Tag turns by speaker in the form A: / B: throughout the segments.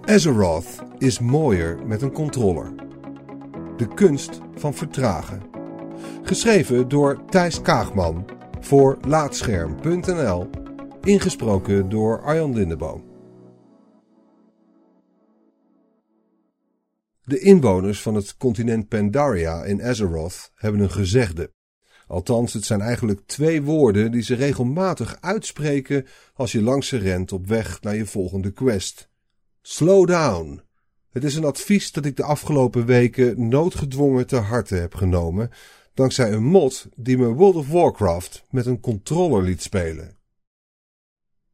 A: Azeroth is mooier met een controller. De kunst van vertragen. Geschreven door Thijs Kaagman voor Laatscherm.nl. Ingesproken door Arjan Lindeboom. De inwoners van het continent Pandaria in Azeroth hebben een gezegde. Althans, het zijn eigenlijk twee woorden die ze regelmatig uitspreken als je langs ze rent op weg naar je volgende quest. Slow down. Het is een advies dat ik de afgelopen weken noodgedwongen te harte heb genomen, dankzij een mod die me World of Warcraft met een controller liet spelen.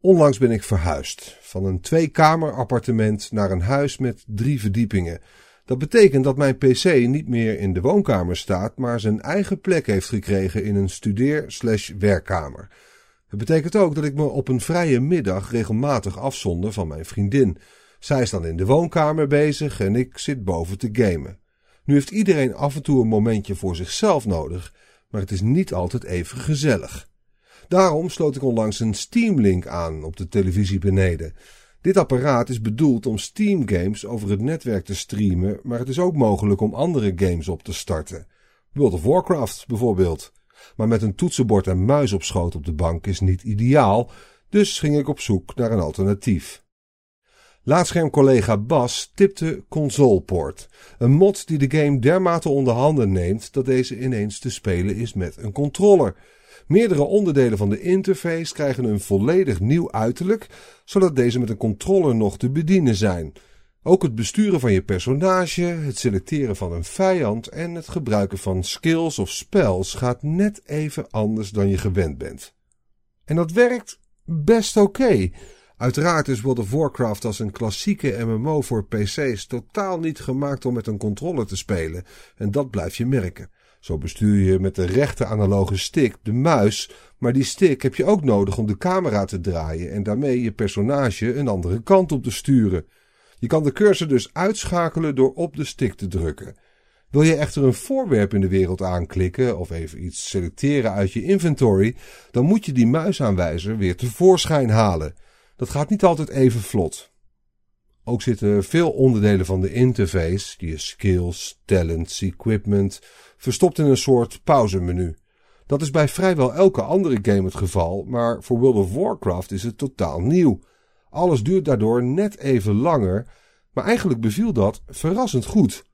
A: Onlangs ben ik verhuisd van een tweekamer appartement naar een huis met drie verdiepingen. Dat betekent dat mijn PC niet meer in de woonkamer staat, maar zijn eigen plek heeft gekregen in een studeer-werkkamer. Het betekent ook dat ik me op een vrije middag regelmatig afzonder van mijn vriendin. Zij is dan in de woonkamer bezig en ik zit boven te gamen. Nu heeft iedereen af en toe een momentje voor zichzelf nodig, maar het is niet altijd even gezellig. Daarom sloot ik onlangs een Steam-link aan op de televisie beneden. Dit apparaat is bedoeld om Steam games over het netwerk te streamen, maar het is ook mogelijk om andere games op te starten. World of Warcraft bijvoorbeeld. Maar met een toetsenbord en muis op schoot op de bank is niet ideaal, dus ging ik op zoek naar een alternatief. Laatschermcollega Bas tipte ConsolePort, een mod die de game dermate onder handen neemt dat deze ineens te spelen is met een controller. Meerdere onderdelen van de interface krijgen een volledig nieuw uiterlijk, zodat deze met een controller nog te bedienen zijn. Ook het besturen van je personage, het selecteren van een vijand en het gebruiken van skills of spells gaat net even anders dan je gewend bent. En dat werkt best oké. Uiteraard is World of Warcraft als een klassieke MMO voor PC's totaal niet gemaakt om met een controller te spelen, en dat blijf je merken. Zo bestuur je met de rechte analoge stick de muis, maar die stick heb je ook nodig om de camera te draaien en daarmee je personage een andere kant op te sturen. Je kan de cursor dus uitschakelen door op de stick te drukken. Wil je echter een voorwerp in de wereld aanklikken of even iets selecteren uit je inventory, dan moet je die muisaanwijzer weer tevoorschijn halen. Dat gaat niet altijd even vlot. Ook zitten veel onderdelen van de interface, die skills, talents, equipment, verstopt in een soort pauzemenu. Dat is bij vrijwel elke andere game het geval, maar voor World of Warcraft is het totaal nieuw. Alles duurt daardoor net even langer, maar eigenlijk beviel dat verrassend goed.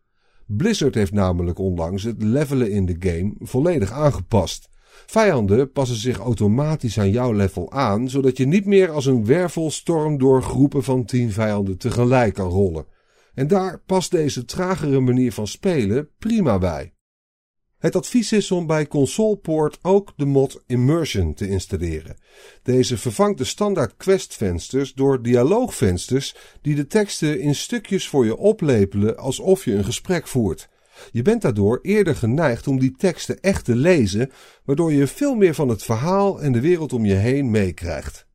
A: Blizzard heeft namelijk onlangs het levelen in de game volledig aangepast. Vijanden passen zich automatisch aan jouw level aan, zodat je niet meer als een wervelstorm door groepen van tien vijanden tegelijk kan rollen. En daar past deze tragere manier van spelen prima bij. Het advies is om bij ConsolePort ook de mod Immersion te installeren. Deze vervangt de standaard questvensters door dialoogvensters die de teksten in stukjes voor je oplepelen alsof je een gesprek voert. Je bent daardoor eerder geneigd om die teksten echt te lezen, waardoor je veel meer van het verhaal en de wereld om je heen meekrijgt.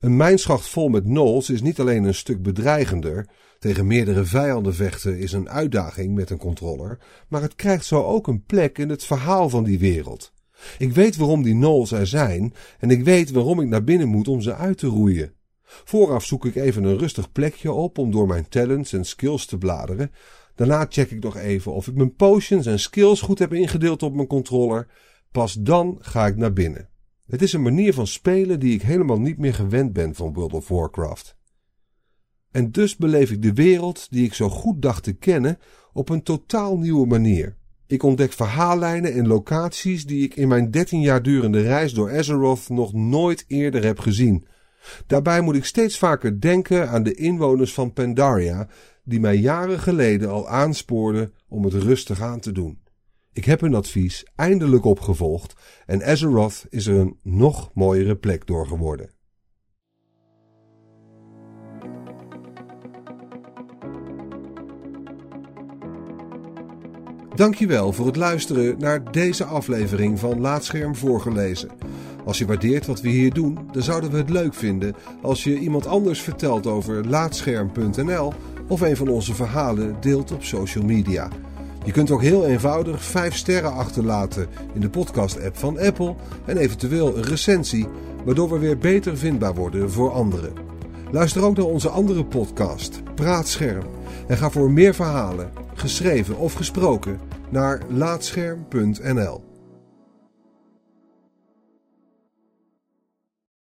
A: Een mijnschacht vol met gnolls is niet alleen een stuk bedreigender, tegen meerdere vijanden vechten is een uitdaging met een controller, maar het krijgt zo ook een plek in het verhaal van die wereld. Ik weet waarom die gnolls er zijn en ik weet waarom ik naar binnen moet om ze uit te roeien. Vooraf zoek ik even een rustig plekje op om door mijn talents en skills te bladeren. Daarna check ik nog even of ik mijn potions en skills goed heb ingedeeld op mijn controller. Pas dan ga ik naar binnen. Het is een manier van spelen die ik helemaal niet meer gewend ben van World of Warcraft. En dus beleef ik de wereld die ik zo goed dacht te kennen op een totaal nieuwe manier. Ik ontdek verhaallijnen en locaties die ik in mijn 13 jaar durende reis door Azeroth nog nooit eerder heb gezien. Daarbij moet ik steeds vaker denken aan de inwoners van Pandaria, die mij jaren geleden al aanspoorden om het rustig aan te doen. Ik heb hun advies eindelijk opgevolgd en Azeroth is er een nog mooiere plek door geworden. Dankjewel voor het luisteren naar deze aflevering van Laatscherm voorgelezen. Als je waardeert wat we hier doen, dan zouden we het leuk vinden als je iemand anders vertelt over laatscherm.nl of een van onze verhalen deelt op social media. Je kunt ook heel eenvoudig 5 sterren achterlaten in de podcast-app van Apple en eventueel een recensie, waardoor we weer beter vindbaar worden voor anderen. Luister ook naar onze andere podcast, Praatscherm. En ga voor meer verhalen, geschreven of gesproken, naar laatscherm.nl.